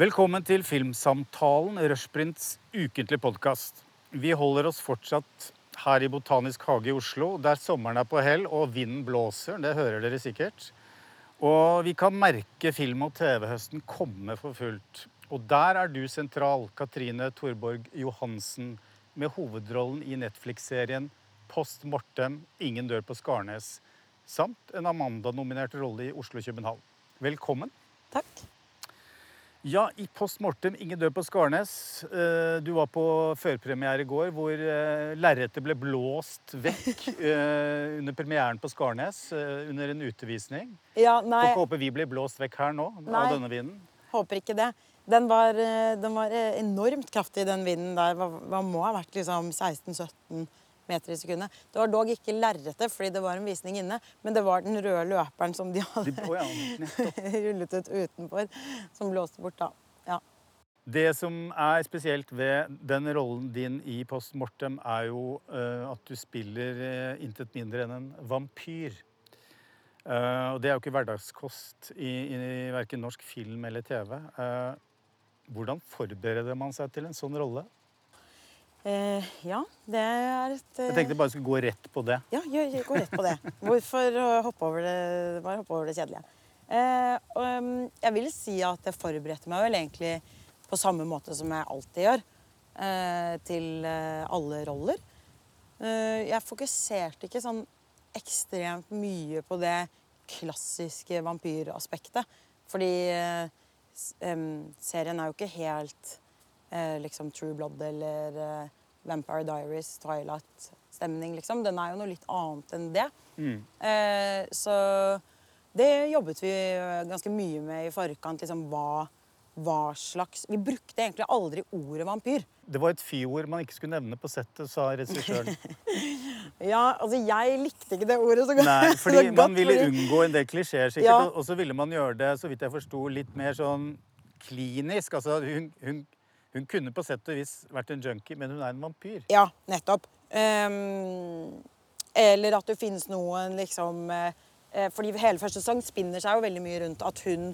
Velkommen til Filmsamtalen, Rushprints ukentlige podkast. Vi holder oss fortsatt her i Botanisk hage i Oslo, der sommeren er på hell og vinden blåser. Det hører dere sikkert. Og vi kan merke film- og TV-høsten komme for fullt. Og der er du sentral, Katrine Thorborg Johansen, med hovedrollen i Netflix-serien Post Mortem Ingen dør på Skarnes, samt en Amanda-nominert rolle i Oslo-København. Velkommen. Takk. Ja, i Post Mortem Ingen dør på Skarnes. eh, Du var på førpremiere i går, hvor eh, lerretet ble blåst vekk eh, under premieren på Skarnes under en utevisning. Ja, nei, Får ikke håpe vi blir blåst vekk her nå Nei. av denne vinden. håper ikke det. Den var, den var enormt kraftig, den vinden der. Hva, hva må ha vært liksom 16-17 meter i sekundet. Det var dog ikke lerretet, fordi det var en visning inne, men det var den røde løperen som de hadde De, oh ja, rullet ut utenfor, som blåste bort da. Ja. Det som er spesielt ved den rollen din i Post Mortem, er jo uh, at du spiller uh, intet mindre enn en vampyr. Uh, og det er jo ikke hverdagskost i, i verken norsk film eller TV. Hvordan forbereder man seg til en sånn rolle? Eh, ja, det er et eh, Jeg tenkte bare skulle gå rett på det. Ja, gå rett på det. Hvorfor hoppe over det, bare hoppe over det kjedelige? Eh, og, um, jeg vil si at jeg forberedte meg vel egentlig på samme måte som jeg alltid gjør. Eh, til eh, alle roller. Eh, jeg fokuserte ikke sånn ekstremt mye på det klassiske vampyraspektet. Fordi serien er jo ikke helt liksom True Blood eller eh, Vampire Diaries, Twilight-stemning, liksom. Den er jo noe litt annet enn det. Mm. Eh, så det jobbet vi eh, ganske mye med i forkant. Liksom hva, hva slags Vi brukte egentlig aldri ordet vampyr. Det var et fyord man ikke skulle nevne på settet, sa regissøren. Ja, altså jeg likte ikke det ordet så godt. Nei, fordi godt, man ville fordi- unngå en del klisjeer, sikkert. Ja. Og så ville man gjøre det, så vidt jeg forsto, litt mer sånn klinisk. Altså, hun, hun, hun kunne på sett og vis vært en junkie, men hun er en vampyr. Ja, nettopp. Um, eller at det finnes noen liksom eh, Fordi hele første sesong spinner seg jo veldig mye rundt at hun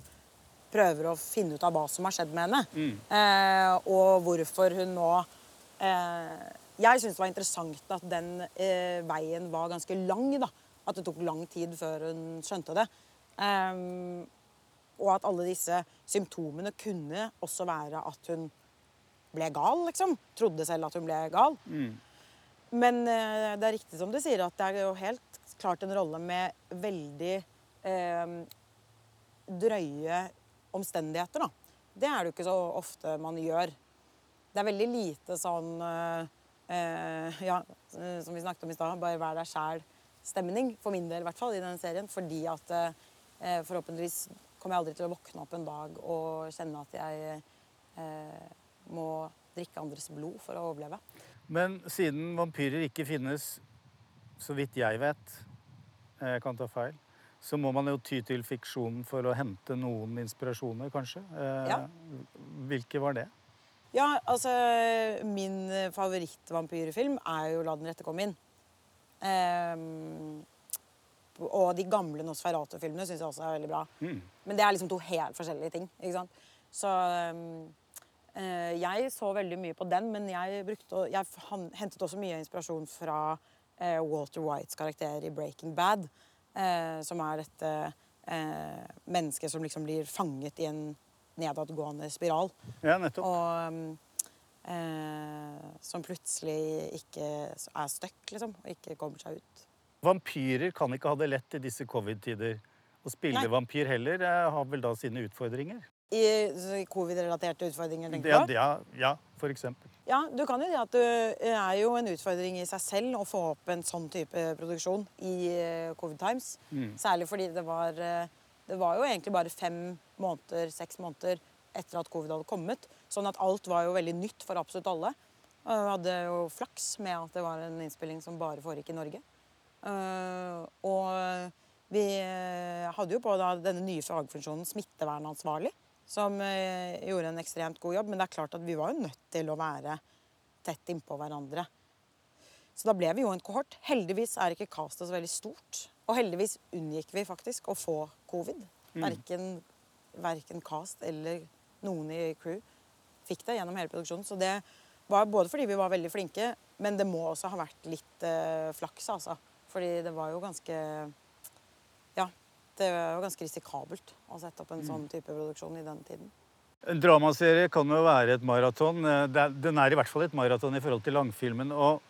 prøver å finne ut av hva som har skjedd med henne. Eh, og hvorfor hun nå uh, Jeg syns det var interessant at den veien var ganske lang. da. At det tok lang tid før hun skjønte det. Um, og at alle disse symptomene kunne også være at hun ble gal, liksom. Trodde selv at hun ble gal. Men eh, det er riktig som du sier, at det er jo helt klart en rolle med veldig eh, drøye omstendigheter, da. Det er det jo ikke så ofte man gjør. Det er veldig lite sånn eh, eh, Ja, eh, som vi snakket om i stad, bare vær deg sjæl-stemning. For min del, i hvert fall, i denne serien. Fordi at eh, forhåpentligvis kommer jeg aldri til å våkne opp en dag og kjenne at jeg eh, må drikke andres blod for å overleve. Men siden vampyrer ikke finnes, så vidt jeg vet, eh, jeg kan ta feil, så må man jo ty til fiksjonen for å hente noen inspirasjoner, kanskje. Eh, Ja. Hvilke var det? Ja, altså Min favorittvampyrfilm er jo 'La den rette komme inn'. Ehm, og de gamle Nosferatu-filmene syns jeg også er veldig bra. Mm. Men det er liksom to helt forskjellige ting. ikke sant? Så eh, jeg så veldig mye på den, men jeg, brukte, jeg hentet også mye inspirasjon fra eh, Walter Whites karakter i 'Breaking Bad'. Eh, som er dette eh, mennesket som liksom blir fanget i en nedadgående spiral. Ja, nettopp. Og eh, som plutselig ikke er stuck, liksom. Og ikke kommer seg ut. Vampyrer kan ikke ha det lett i disse covid-tider. Å spille Nei. vampyr heller eh, har vel da sine utfordringer? I, covid-relaterte utfordringer, tenker du ja, ja, for eksempel. Ja, du kan jo si at det er jo en utfordring i seg selv å få opp en sånn type produksjon i eh, covid times. Særlig fordi det var eh, Det var jo egentlig bare fem måneder, seks måneder etter at covid hadde kommet. Sånn at alt var jo veldig nytt for absolutt alle. Og vi hadde jo flaks med at det var en innspilling som bare foregikk i Norge. Eh, og vi eh, hadde jo på denne nye fagfunksjonen smittevernansvarlig, som eh, gjorde en ekstremt god jobb. Men det er klart at vi var jo nødt til å være tett innpå hverandre. Så da ble vi jo en kohort. Heldigvis er ikke castet så veldig stort. Og heldigvis unngikk vi faktisk å få covid. Verken, verken cast eller noen i crew fikk det gjennom hele produksjonen. Så det var både fordi vi var veldig flinke, men det må også ha vært litt eh, flaks, altså. Fordi det var jo ganske det var jo ganske risikabelt å sette opp en sånn type produksjon i den tiden. En dramaserie kan jo være et maraton. Eh, er- Den er i hvert fall et maraton i forhold til langfilmen. Og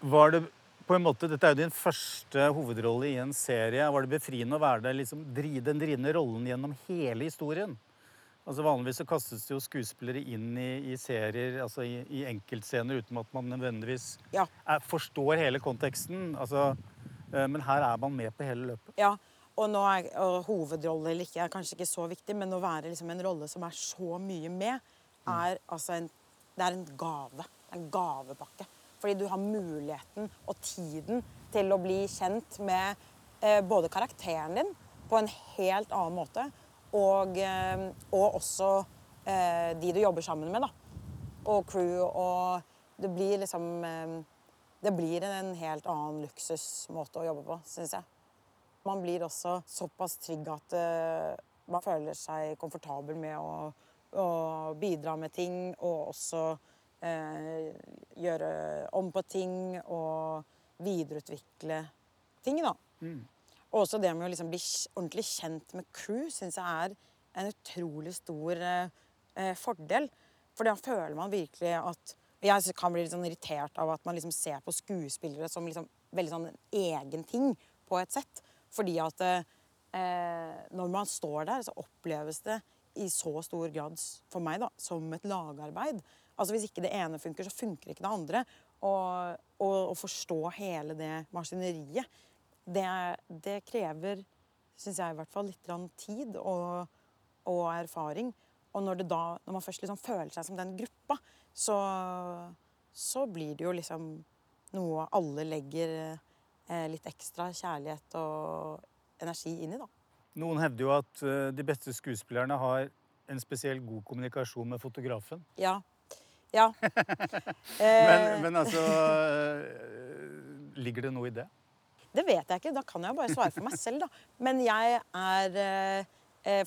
var det på en måte, Dette er jo din første hovedrolle i en serie. Var det befriende å være der, liksom, den drivende rollen gjennom hele historien? Altså Vanligvis så kastes det jo skuespillere inn i, i serier, altså i, i enkeltscener, uten at man nødvendigvis Ja. er, forstår hele konteksten. Altså, men her er man med på hele løpet. Ja, og, nå er, og hovedrolle eller ikke er kanskje ikke så viktig, men å være liksom en rolle som er så mye med, er altså en, det er en gave. En gavepakke. Fordi du har muligheten og tiden til å bli kjent med eh, både karakteren din på en helt annen måte, og, eh, og også eh, de du jobber sammen med, da. Og crew, og det blir liksom eh, Det blir en helt annen luksusmåte å jobbe på, syns jeg. Man blir også såpass trygg at eh, man føler seg komfortabel med å, å bidra med ting og også eh, gjøre om på ting og videreutvikle ting, da. Og også det med å liksom bli ordentlig kjent med crew syns jeg er en utrolig stor eh, eh, fordel. For da føler man virkelig at Jeg kan bli litt sånn irritert av at man liksom ser på skuespillere som liksom veldig sånn en egen ting på et sett. Fordi at eh, når man står der, så oppleves det i så stor grad for meg da, som et lagarbeid. Altså Hvis ikke det ene funker, så funker ikke det andre. Og å forstå hele det maskineriet, det, det krever, syns jeg i hvert fall, litt tid og, og erfaring. Og når, det da, når man først liksom føler seg som den gruppa, så, så blir det jo liksom noe alle legger eh, litt ekstra kjærlighet og energi inn i, da. Noen hevder jo at eh, de beste skuespillerne har en spesiell god kommunikasjon med fotografen. Ja. Ja. Men, Eh, men altså eh, Ligger det noe i det? Det vet jeg ikke. Da kan jeg bare svare for meg selv, da. Men jeg er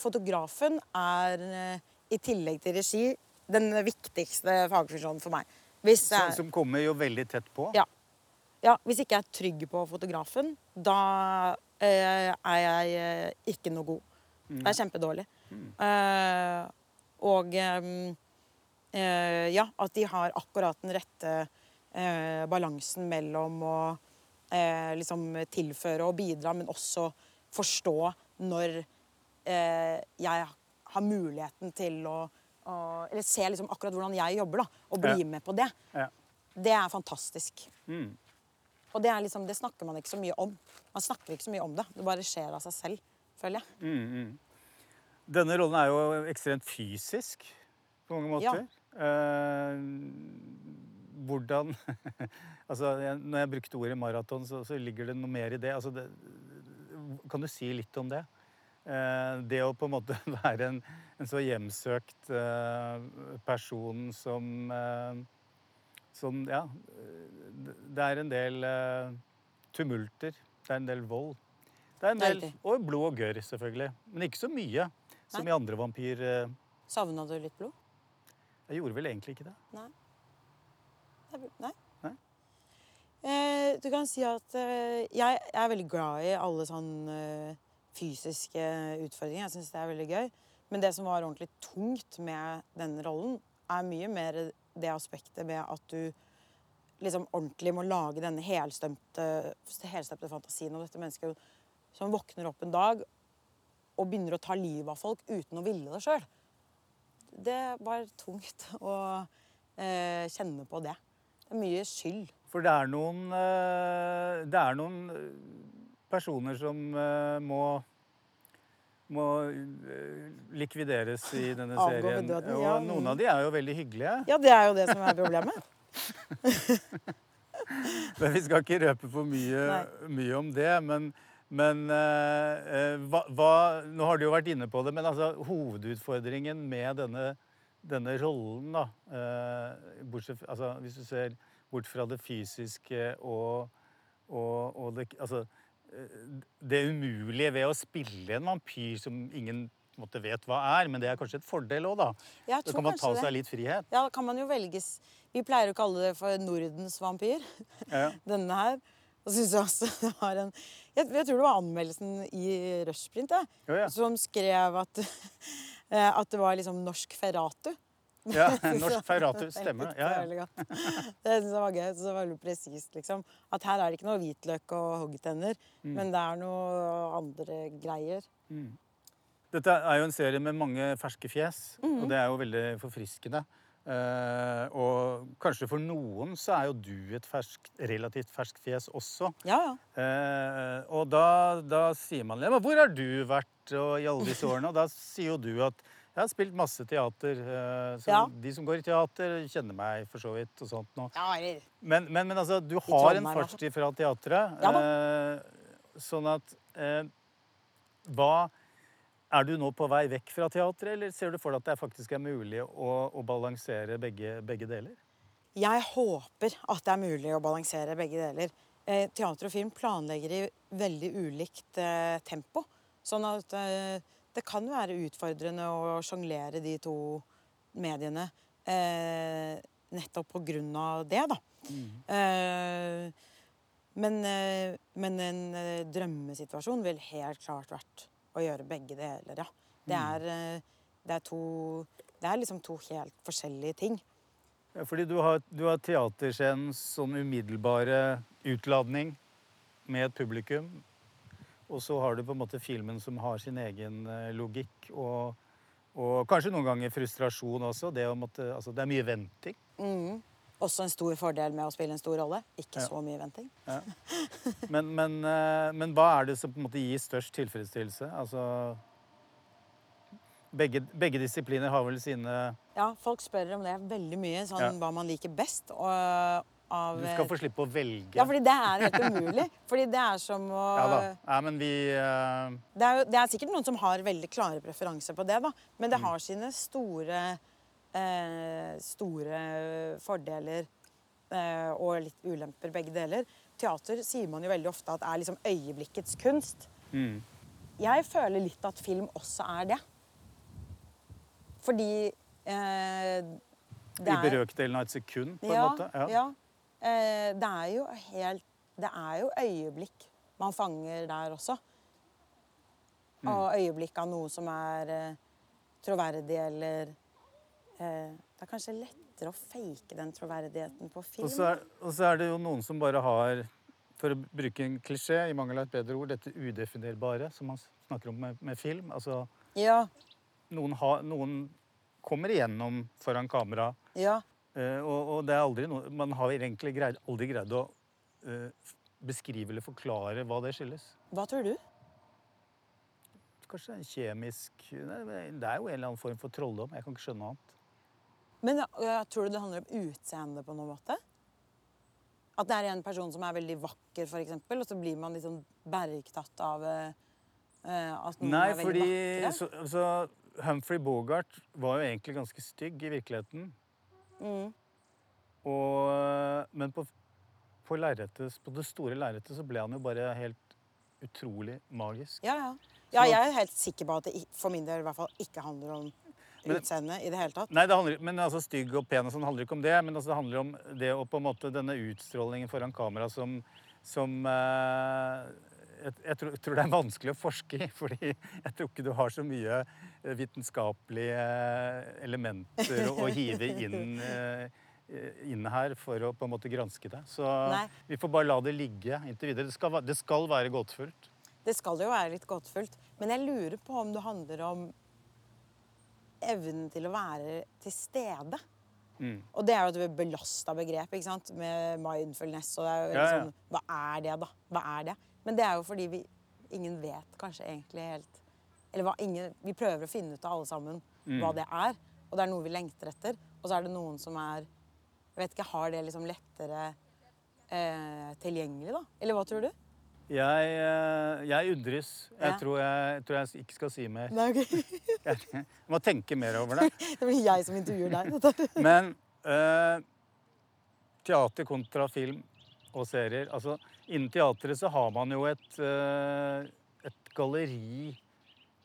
Fotografen er eh, i tillegg til regi den viktigste fagfunksjonen for meg. Hvis Som, jeg, som kommer jo veldig tett på. ja. ja, hvis ikke jeg er trygg på fotografen, da eh, er jeg eh, ikke noe god. Det er kjempedårlig. Eh, og eh, eh, ja, at de har akkurat den rette eh, balansen mellom å eh, liksom tilføre og bidra, men også forstå når eh, jeg har muligheten til å, å Eller se liksom akkurat hvordan jeg jobber, da, og bli Ja. med på det. Ja. Det er fantastisk. Mm. Og det, er liksom, det snakker man ikke så mye om. Man snakker ikke så mye om det. Det bare skjer av seg selv, føler jeg. Mm, mm. Denne rollen er jo ekstremt fysisk på mange måter. Eh, hvordan Altså, når jeg brukte ordet maraton, så, så ligger det noe mer i det. Altså, det. Kan du si litt om det? Eh, det å på en måte være en, en så hjemsøkt eh, person som eh, Som Ja. det- er en del tumulter. Det er en del vold. Det er en del, og blod og gørr, selvfølgelig. Men ikke så mye som Nei. i andre vampyr... Savna du litt blod? Jeg gjorde vel egentlig ikke det. Nei. Nei. Nei. Eh, du kan si at eh, jeg, er veldig glad i alle sånne eh, fysiske utfordringer. Jeg syns det er veldig gøy. Men det som var ordentlig tungt med denne rollen, er mye mer det aspektet med at du liksom ordentlig må lage denne helstømte, helstømte fantasien om dette mennesket som våkner opp en dag og begynner å ta livet av folk uten å ville det sjøl. Det var tungt å eh, kjenne på det. Det er mye skyld. For det er noen, eh, det er noen eh, personer som eh, må må eh, likvideres i denne Avgå serien. døden, Og noen av de er jo veldig hyggelige. Ja, det er jo det som er problemet. Men vi skal ikke røpe for mye, mye om det. Men, men eh, eh, hva, hva Nå har du jo vært inne på det, men altså, hovedutfordringen med denne, denne rollen, da eh, bortsett, altså, Hvis du ser bort fra det fysiske og, og, og det, altså, det umulige ved å spille en vampyr som ingen måte vet hva er, men det er kanskje et fordel òg, da. Jeg Da kan man ta seg det. litt frihet. Ja, da kan man jo velges Vi pleier å kalle det for Nordens vampyr. Ja. Denne her. Og synes jeg også det var en Jeg, jeg tror det var anmeldelsen i Rushprint Jo, ja. som skrev at, eh, at det var liksom norsk Ferratu. Ja, Norsk Ferratu, stemmer det. Ja, ja. Det syns jeg var gøy. Så det var veldig presist, liksom. At her er det ikke noe hvitløk og hoggtenner, Mm. men det er noe andre greier. Dette er jo en serie med mange ferske fjes, mm. og det er jo veldig forfriskende. Uh, og kanskje for noen så er jo du et fersk, relativt ferskt fjes også. Ja, ja. Uh, og da, da sier man ja, men 'Hvor har du vært og, i alle disse årene?' Og da sier jo du at 'Jeg har spilt masse teater', eh, så Ja. de som går i teater, kjenner meg for så vidt. og sånt nå. ja eller Men, men, men altså, du har en altså. fartstid fra teatret. Ja eh, sånn at eh, Hva Er du nå på vei vekk fra teatret, eller ser du for deg at det faktisk er mulig å, å balansere begge, begge deler? Jeg håper at det er mulig å balansere begge deler. Eh, teater og film planlegger i veldig ulikt eh, tempo. Sånn at eh, det kan være utfordrende å sjonglere de to mediene eh, nettopp på grunn av det, da. Eh, men, eh, men en eh, drømmesituasjon vil helt klart vært å gjøre begge deler, ja. Det er, eh, det er to Det er liksom to helt forskjellige ting. Ja, fordi du har, du har teaterscenens sånn umiddelbare utladning med et publikum. Og så har du på en måte filmen som har sin egen eh, logikk. Og, og kanskje noen ganger frustrasjon også. Det, måtte, altså, det er mye venting. Mm. Også en stor fordel med å spille en stor rolle. Ikke Ja. så mye venting. Men, men, eh, men hva er det som på en måte gir størst tilfredsstillelse? Altså begge, begge disipliner har vel sine Ja, folk spør om det veldig mye, sånn Ja. hva man liker best. Og, av, Du skal få slippe å velge. Ja, fordi det er helt umulig. fordi det er som å Ja da. Ja, men vi uh... det, er, jo- det er sikkert noen som har veldig klare preferanser på det, da. Men Mm. det har sine store, eh, store fordeler eh, og litt ulemper, begge deler. Teater sier man jo veldig ofte at er liksom øyeblikkets kunst. mm. Jeg føler litt at film også er det. Fordi eh, det I berøkdelen brøkdelen av et sekund, på en ja, måte. Ja. Eh, det er jo helt Det er jo øyeblikk man fanger der også. Mm. Og øyeblikk av noe som er eh, troverdig eller eh, Det er kanskje lettere å fake den troverdigheten på film. Og så, er, og så er det jo noen som bare har, for å bruke en klisjé, i mangel av et bedre ord, dette udefinerbare som man snakker om med, med film. Altså, Ja, noen, ha, noen kommer igjennom foran kamera, ja. Eh, og, og er noe Man har egentlig greid, aldri greid å uh, beskrive eller forklare hva det skyldes. Hva tror du? Kanskje en kjemisk Det er jo en eller annen form for trolldom. Jeg kan ikke skjønne annet. Men ja, Tror du det handler om utseende på noen måte? At det er en person som er veldig vakker, eksempel, og så blir man liksom bergtatt av eh, at noen Nei, er veldig fordi vakre? Nei, så Humphrey Bogart var jo egentlig ganske stygg i virkeligheten. Mm. Og, men på, på, lerretet, på det store lerretet så ble han jo bare helt utrolig magisk. Ja, ja. ja, jeg er helt sikker på at det for min del i hvert fall ikke handler om Men- utseende i det hele tatt. Nei, det handler, men altså Stygg og pen og sånn handler ikke om det. Men altså, det handler om det og på en måte denne utstrålingen foran kamera som, som eh, jeg, jeg tror, tror det er vanskelig å forske i. Fordi jeg tror ikke du har så mye vitenskapelige elementer å, hive inn, eh, inn her for å på en måte granske det. Så Nei. vi får bare la det ligge inntil videre. Det skal, det skal være gåtefullt. Det skal jo være litt gåtefullt. Men jeg lurer på om det handler om evnen til å være til stede. Mm. Og det er jo et belasta begrep, ikke sant? med mindfulness. Og det er jo Ja, ja. liksom, Hva er det, da? Hva er det? Men det er jo fordi vi ingen vet kanskje egentlig helt Eller hva ingen Vi prøver å finne ut av alle sammen Mm. hva det er. Og det er noe vi lengter etter. Og så er det noen som er Jeg vet ikke, har det liksom lettere eh, tilgjengelig, da? Eller hva tror du? Jeg, eh, jeg undres. Jeg, Ja. tror jeg tror jeg ikke skal si mer. Nei, okay. Jeg, jeg må tenke mer over det. Det blir jeg som intervjuer deg. Men eh, teater kontra film og serier altså Innen teatret så har man jo et, eh, et galleri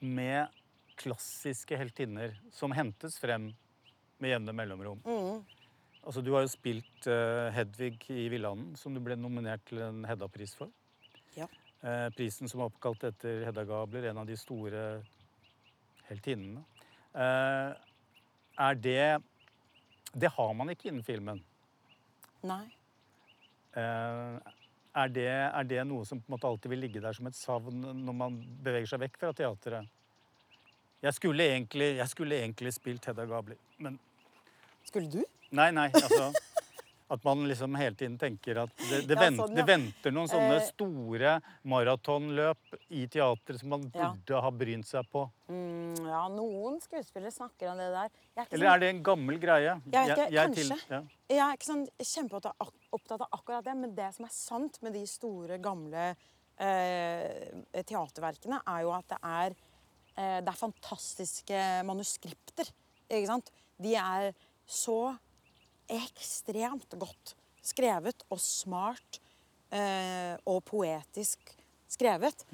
med klassiske heltinner som hentes frem med jevne mellomrom. Mm. Altså, du har jo spilt uh, Hedvig i Villanden, som du ble nominert til en Hedda-pris for. Ja. Uh, prisen som er oppkalt etter Hedda Gabler, en av de store heltinnene. Uh, er det Det har man ikke innen filmen. Nei. Eh, er, det, er det noe som på en måte alltid vil ligge der som et savn når man beveger seg vekk fra teatret? Jeg skulle egentlig, jeg skulle egentlig spilt Hedda Gabler, men Skulle du? Nei, nei, altså At man liksom hele tiden tenker at det, det, Ja, vent, sånn, ja. det venter noen sånne Eh. store maratonløp i teatret som man Ja. burde ha brynt seg på. Mm, ja, noen skuespillere snakker om det der. Jeg er ikke Eller sånn- er det en gammel greie? Jeg vet ikke, jeg kanskje. ja. Jeg er ikke sånn kjempeopptatt av akkurat det, men det som er sant med de store, gamle eh, teaterverkene, er jo at det er, eh, det er fantastiske manuskripter. Ikke sant? De er så ekstremt godt skrevet og smart eh, og poetisk skrevet.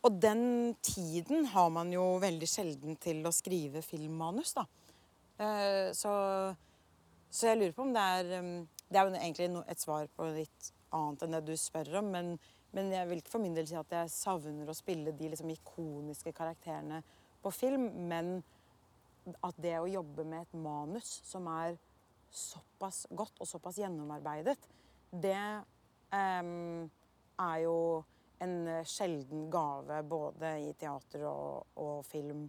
Og den tiden har man jo veldig sjelden til å skrive filmmanus, da. Eh, så, så jeg lurer på om det er um, Det er jo egentlig et svar på litt annet enn det du spør om, men, men jeg vil ikke for min del si at jeg savner å spille de liksom ikoniske karakterene på film, men at det å jobbe med et manus som er såpass godt og såpass gjennomarbeidet, det um, er jo en eh, sjelden gave både i teater og, og film.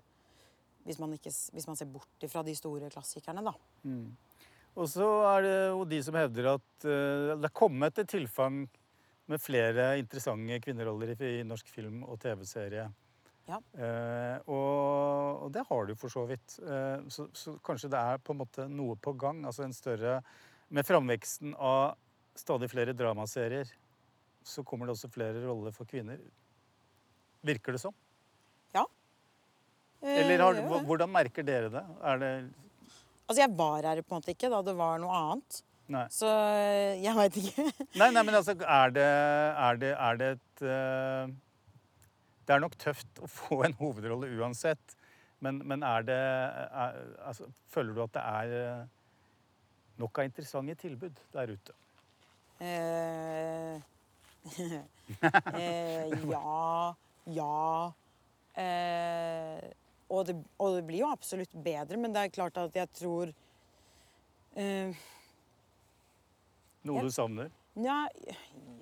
Hvis man, ikke, hvis man ser bort ifra de store klassikerne, da. Og så er det jo de som hevder at uh, det er kommet et tilfang med flere interessante kvinneroller i norsk film og TV-serie. Ja. Eh, og, og det har du for så vidt. Eh, så, så kanskje det er på en måte noe på gang. Altså en større Med framveksten av stadig flere dramaserier så kommer det også flere roller for kvinner. Virker det som? Ja. Eller har, Eh, hvordan merker dere det? Er det Altså, jeg var her på en måte ikke da det var noe annet. Nei. Så eh, jeg veit ikke. Nei, nei, men altså, er det, er det, er det et eh, Det er nok tøft å få en hovedrolle uansett. Men, men er det er, altså, Føler du at det er eh, nok av interessante tilbud der ute? Eh, eh, ja. Ja. Eh, og, det, og det blir jo absolutt bedre, men det er klart at jeg tror eh, Noe jeg, du savner? Ja,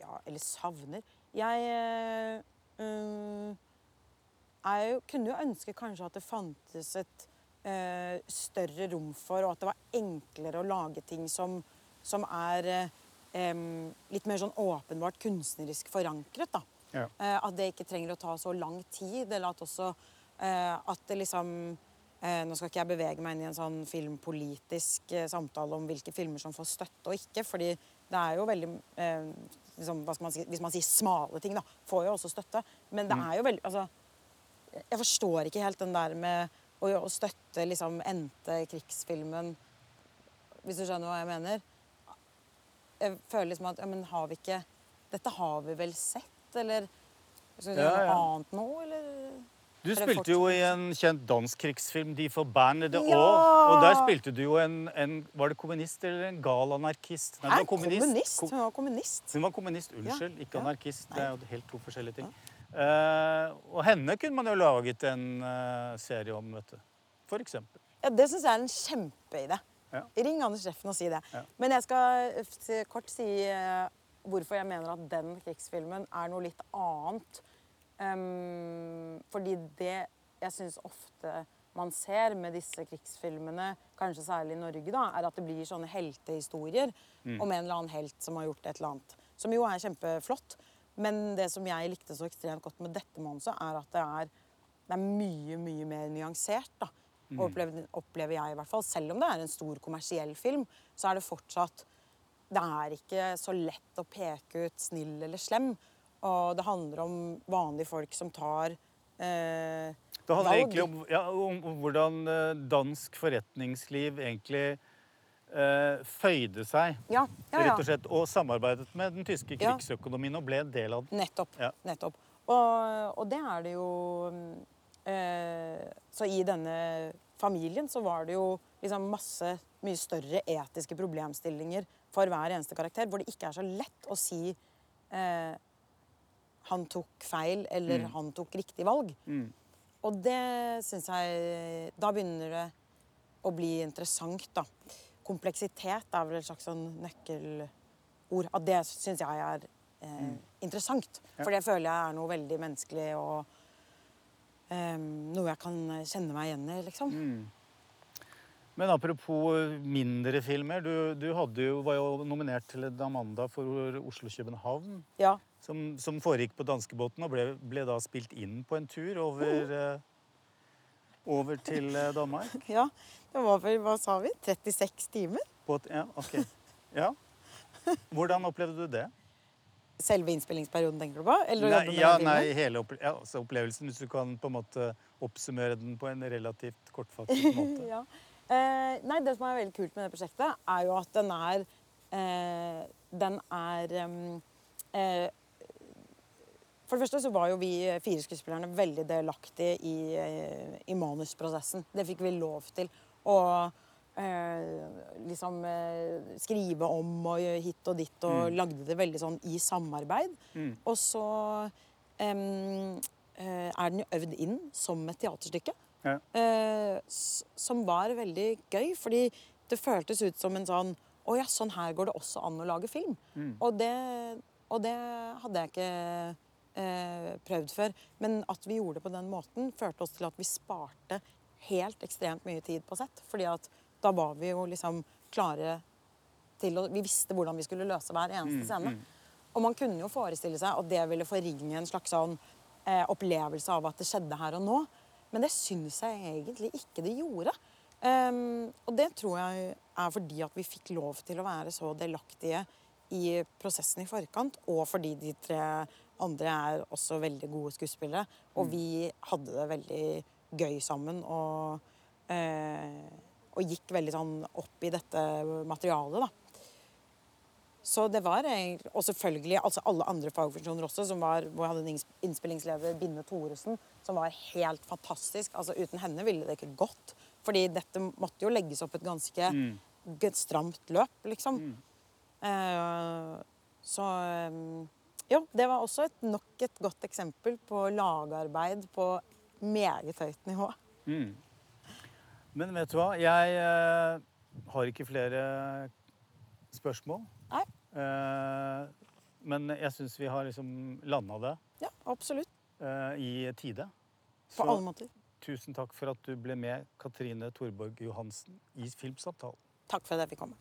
ja, eller savner Jeg eh, er kunne jo ønske kanskje at det fantes et eh, større rom for, og at det var enklere å lage ting som, som er eh, litt mer sånn åpenbart kunstnerisk forankret. da. Ja. At det ikke trenger å ta så lang tid, eller at også at det liksom Nå skal ikke jeg bevege meg inn i en sånn filmpolitisk samtale om hvilke filmer som får støtte og ikke, fordi det er jo veldig liksom, man si, Hvis man sier smale ting, da, får jo også støtte. Men det er jo veldig altså, Jeg forstår ikke helt den der med å, å støtte liksom endte krigsfilmen Hvis du skjønner hva jeg mener? Jeg føler liksom at ja, men har vi ikke Dette har vi vel sett, eller Skal vi gjøre noe annet nå, eller? Du spilte jo i en kjent dansk krigsfilm, De forbannede Ja! år. Og der spilte du jo en, en Var det kommunist eller en gal anarkist? Nei, det var kommunist? Ko- Hun var kommunist. Hun var kommunist, unnskyld, Ja, ikke ja. anarkist. Det er jo helt to forskjellige ting. Uh, og henne kunne man jo laget en uh, serie om, vet du. For eksempel. Ja, det syns jeg er en kjempeidé. Ja. Ring Anders Reffen og si det. Men jeg skal eh, kort si uh, hvorfor jeg mener at den krigsfilmen er noe litt annet. Ehm, fordi det jeg syns ofte man ser med disse krigsfilmene, kanskje særlig i Norge, da, er at det blir sånne heltehistorier om en eller annen helt som har gjort et eller annet. Som jo er kjempeflott. Men det som jeg likte så ekstremt godt med dette manuset, er at det er, det er mye, mye mer nyansert. da. Mm. opplever, opplever jeg i hvert fall. Selv om det er en stor kommersiell film, så er det fortsatt Det er ikke så lett å peke ut snill eller slem. Og det handler om vanlige folk som tar eh, Det handler egentlig om, ja, om, hvordan eh, dansk forretningsliv egentlig eh, føyde seg, Ja, ja, rett og slett, og samarbeidet med den tyske krigsøkonomien og ble en del av den. Nettopp. Nettopp. Og, og det er det jo eh, Så i denne familien så var det jo liksom masse mye større etiske problemstillinger for hver eneste karakter, hvor det ikke er så lett å si eh, han tok feil eller han tok riktig valg. Og det syns jeg Da begynner det å bli interessant, da. Kompleksitet er vel et slags sånn nøkkelord. At det syns jeg er eh, interessant. For det føler jeg er noe veldig menneskelig og eh, noe jeg kan kjenne meg igjen i, liksom. Men apropos mindre filmer. Du, du jo, var jo nominert til et Amanda for Oslo-København. Ja. Som, som foregikk på danskebåten og ble, ble da spilt inn på en tur over, eh, over til eh, Danmark. ja. Det var vel, hva sa vi, 36 timer? På et, ja, ok. Ja. Hvordan opplevde du det? Selve innspillingsperioden, tenker du på? Eller Nei, ja, nei, hele opple ja, altså opplevelsen, hvis du kan på en måte oppsummere den på en relativt kortfattet måte. ja. eh, nei, det som er veldig kult med det prosjektet, er jo at den er eh, Den er eh, For det første så var jo vi fire skuespillerne veldig delaktige i, eh, i manusprosessen. Det fikk vi lov til. å eh, liksom eh, skrive om og hit og dit, og lagde det veldig sånn i samarbeid. Og så eh, er den jo øvd inn som et teaterstykke. Ja. Eh, som var veldig gøy, fordi det føltes ut som en sånn Å ja, sånn her går det også an å lage film. Og, det, og det hadde jeg ikke eh, prøvd før. Men at vi gjorde det på den måten, førte oss til at vi sparte helt ekstremt mye tid på sett. Fordi at da var vi jo liksom klare til å Vi visste hvordan vi skulle løse hver eneste scene. Og man kunne jo forestille seg at det ville forringe en slags sånn eh, opplevelse av at det skjedde her og nå. Men det syns jeg egentlig ikke det gjorde. Um, og det tror jeg er fordi at vi fikk lov til å være så delaktige i prosessen i forkant, og fordi de tre andre er også veldig gode skuespillere. Og vi hadde det veldig gøy sammen og, eh, og gikk veldig sånn opp i dette materialet, da. Så det var egentlig, Og selvfølgelig altså alle andre fagfunksjoner også. som var, hvor jeg hadde en innspillingsleder, Binne Thoresen, som var helt fantastisk. Altså Uten henne ville det ikke gått. Fordi dette måtte jo legges opp et ganske mm. stramt løp, liksom. Eh, så eh, jo, det var også et, nok et godt eksempel på lagarbeid på meget høyt nivå. Men vet du hva? Jeg eh, har ikke flere spørsmål. Nei, Eh, men jeg syns vi har liksom landa det ja, absolutt. eh, i tide. På alle måter. tusen takk for at du ble med, Katrine Thorborg Johansen, i Filmsamtalen. Takk for at jeg fikk komme.